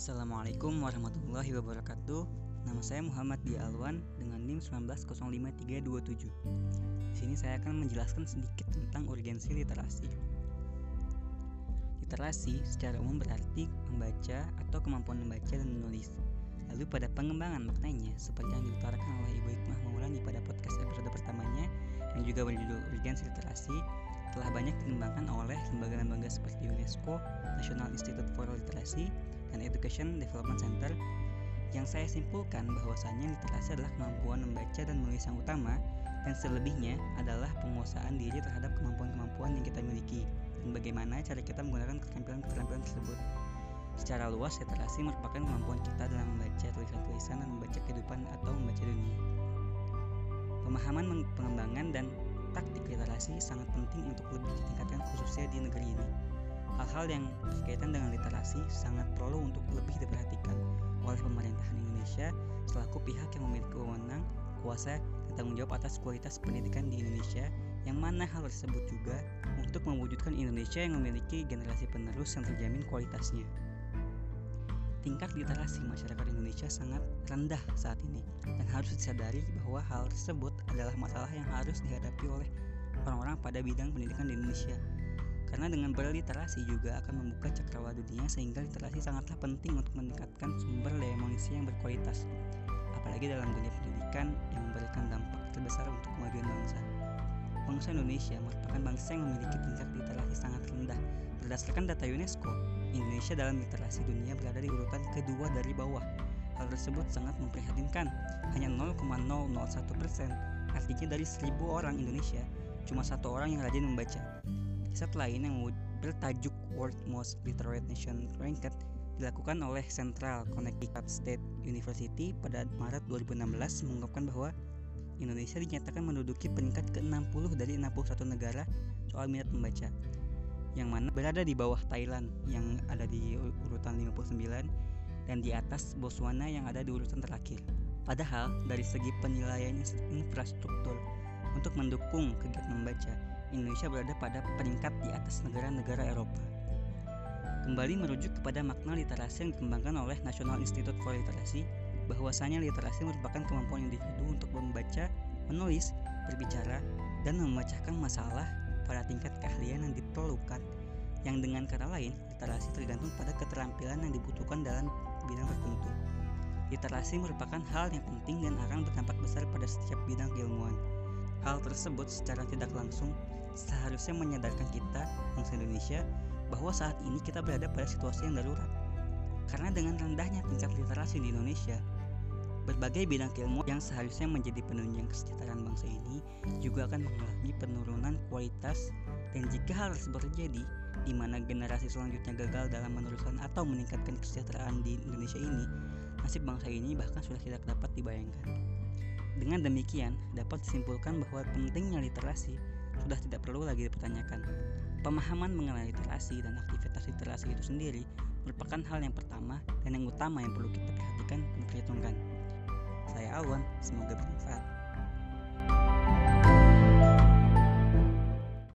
Assalamualaikum warahmatullahi wabarakatuh. Nama saya Muhammad Dia Alwan dengan NIM 1905327. Di sini saya akan menjelaskan sedikit tentang urgensi literasi. Literasi secara umum berarti membaca atau kemampuan membaca dan menulis. Lalu pada pengembangan maknanya, seperti yang diutarakan oleh Ibu Hikmah Maulani pada podcast episode pertamanya yang juga berjudul urgensi literasi, telah banyak dikembangkan oleh lembaga-lembaga seperti UNESCO, National Institute for Literacy, dan Education Development Center yang saya simpulkan bahwasanya literasi adalah kemampuan membaca dan menulis yang utama dan selebihnya adalah penguasaan diri terhadap kemampuan-kemampuan yang kita miliki dan bagaimana cara kita menggunakan keterampilan-keterampilan tersebut. Secara luas, literasi merupakan kemampuan kita dalam membaca tulisan-tulisan dan membaca kehidupan atau membaca dunia. Pemahaman pengembangan dan taktik literasi sangat penting untuk lebih ditingkatkan khususnya di negeri ini. Hal-hal yang berkaitan dengan literasi sangat perlu untuk lebih diperhatikan oleh pemerintahan Indonesia selaku pihak yang memiliki wewenang, kuasa, dan tanggung jawab atas kualitas pendidikan di Indonesia yang mana hal tersebut juga untuk mewujudkan Indonesia yang memiliki generasi penerus yang terjamin kualitasnya. Tingkat literasi masyarakat Indonesia sangat rendah saat ini. Dan harus disadari bahwa hal tersebut adalah masalah yang harus dihadapi oleh orang-orang pada bidang pendidikan di Indonesia. Karena dengan berliterasi juga akan membuka cakrawala dunia sehingga literasi sangatlah penting untuk meningkatkan sumber daya manusia yang berkualitas apalagi dalam dunia pendidikan yang memberikan dampak terbesar untuk kemajuan bangsa. Bangsa Indonesia merupakan bangsa yang memiliki tingkat literasi sangat rendah. Berdasarkan data UNESCO Indonesia dalam literasi dunia berada di urutan kedua dari bawah. Hal tersebut sangat memprihatinkan. Hanya 0,001 persen artinya dari 1000 orang Indonesia cuma satu orang yang rajin membaca. Riset lain yang bertajuk World Most Literate Nation Ranked dilakukan oleh Central Connecticut State University pada Maret 2016 mengungkapkan bahwa Indonesia dinyatakan menduduki peringkat ke-60 dari 61 negara soal minat membaca yang mana berada di bawah Thailand yang ada di urutan 59 dan di atas Botswana yang ada di urutan terakhir. Padahal dari segi penilaian infrastruktur untuk mendukung kegiatan membaca, Indonesia berada pada peringkat di atas negara-negara Eropa. Kembali merujuk kepada makna literasi yang dikembangkan oleh National Institute for Literacy, bahwasanya literasi merupakan kemampuan individu untuk membaca, menulis, berbicara, dan memecahkan masalah pada tingkat keahlian yang diperlukan yang dengan kata lain, literasi tergantung pada keterampilan yang dibutuhkan dalam bidang tertentu. Literasi merupakan hal yang penting dan akan berdampak besar pada setiap bidang keilmuan. Hal tersebut secara tidak langsung seharusnya menyadarkan kita, bangsa Indonesia, bahwa saat ini kita berada pada situasi yang darurat. Karena dengan rendahnya tingkat literasi di Indonesia, berbagai bidang keilmuan yang seharusnya menjadi penunjang kesejahteraan bangsa ini juga akan mengalami penurunan kualitas dan jika hal tersebut terjadi, di mana generasi selanjutnya gagal dalam meneruskan atau meningkatkan kesejahteraan di Indonesia ini, nasib bangsa ini bahkan sudah tidak dapat dibayangkan. Dengan demikian, dapat disimpulkan bahwa pentingnya literasi sudah tidak perlu lagi dipertanyakan. Pemahaman mengenai literasi dan aktivitas literasi itu sendiri merupakan hal yang pertama dan yang utama yang perlu kita perhatikan dan perhitungkan. Awan, semoga bermanfaat.